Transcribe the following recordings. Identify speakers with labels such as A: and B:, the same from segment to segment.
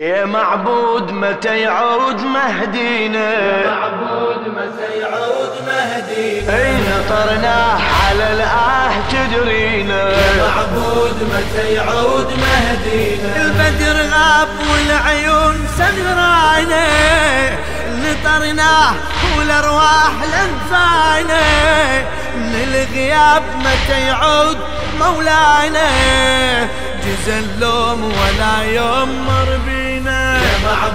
A: يا معبود متى يعود مهدينا؟
B: يا معبود متى يعود مهدينا؟
A: أي نطرناه على الآه تدرينا
B: يا معبود متى يعود مهدينا؟
C: البدر غاب والعيون سهرانة نطرناه والأرواح لنفانا من الغياب متى يعود مولانا؟ جزا اللوم ولا يوم مر بينا
B: يا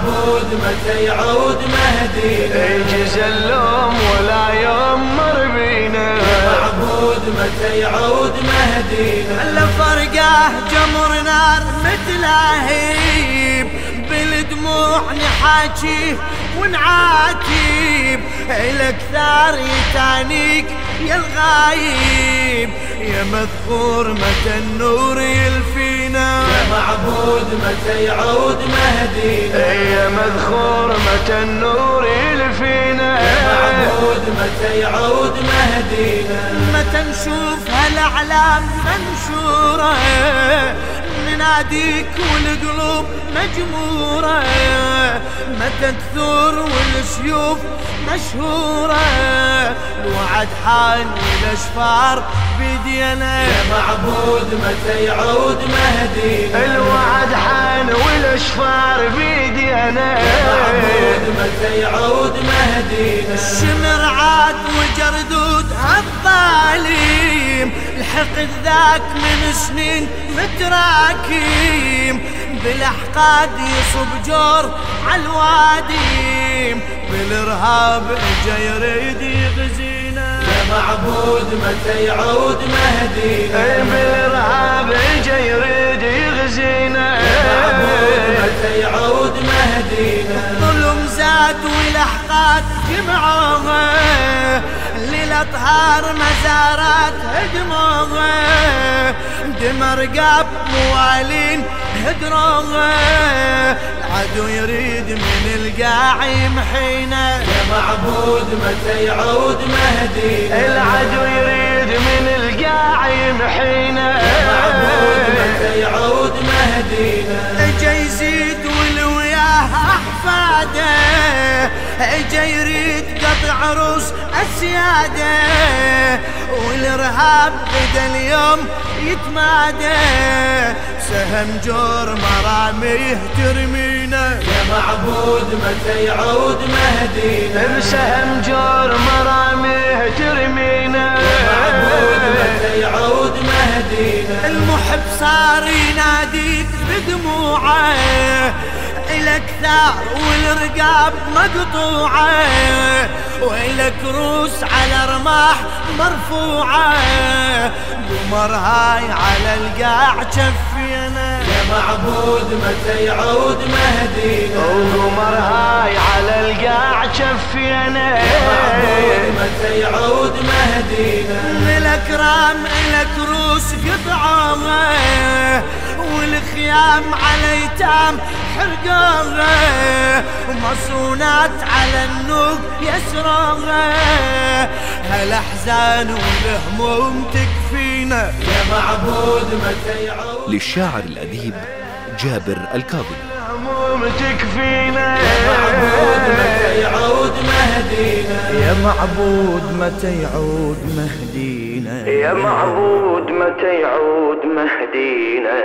B: معبود متى يعود مهدينا
A: يجز اللوم ولا يوم مر بينا.
B: معبود متى يعود مهدينا
C: الا فرقاه جمر نار مثل هيب بالدموع نحاكيه ونعاتيب الك ثار يتانيك يا الغايب. يا مذكور متى النور يلفينا.
B: يا معبود متى يعود مهدينا
A: يا مذخور متى النور يلفينا
B: معبود متى يعود مهدينا؟
C: متى نشوف هالأعلام منشورة؟ نناديك والقلوب مجمورة. متى تثور والسيوف مشهورة؟ الوعد حان والاشفار بيدينا
B: يا معبود متى يعود مهدينا؟
A: الوعد حان والأشفار بيدي
B: متى يعود مهدينا؟
C: الشمر عاد وجردود الظالم الحقد ذاك من سنين متراكم بالأحقاد يصب جور عالواديم بالإرهاب إجا يريد يغزينا.
B: يا معبود متى يعود مهدينا؟
C: الظلم زاد والاحقاد جمعوها للاطهار مزارات هدموها دمر قاب موالين هدروها العدو يريد من القاع يمحينا
B: يا معبود متى يعود مهدينا
A: العدو يريد من القاع يمحينا
C: اجا يريد قطع روس اسياده والإرهاب بدا اليوم يتمادى. سهم جور مراميه ترمينا.
B: يا معبود متى يعود مهدينا؟
A: بسهم جور مراميه ترمينا.
B: معبود متى يعود مهدينا؟
C: المحب صار يناديك بدموعه. إلك ثار والرقاب مقطوعة وإلك روس على رماح مرفوعة. قمر هاي على القاع شفينا.
B: يا معبود متى يعود مهدينا؟
A: وقمر هاي على القاع شفينا.
B: معبود متى يعود مهدينا؟
C: من الأكرام إلك روس قطعوها والخيام على يتام حرقوها ومصونات على النوق يسروها هالأحزان والهموم تكفينا.
B: يا معبود متى يعود
D: للشاعر الأديب جابر الكاظمي.
A: هموم تكفينا
B: معبود متى يعود مهدينا.
C: يا معبود متى يعود مهدينا.
A: يا معبود متى يعود مهدينا.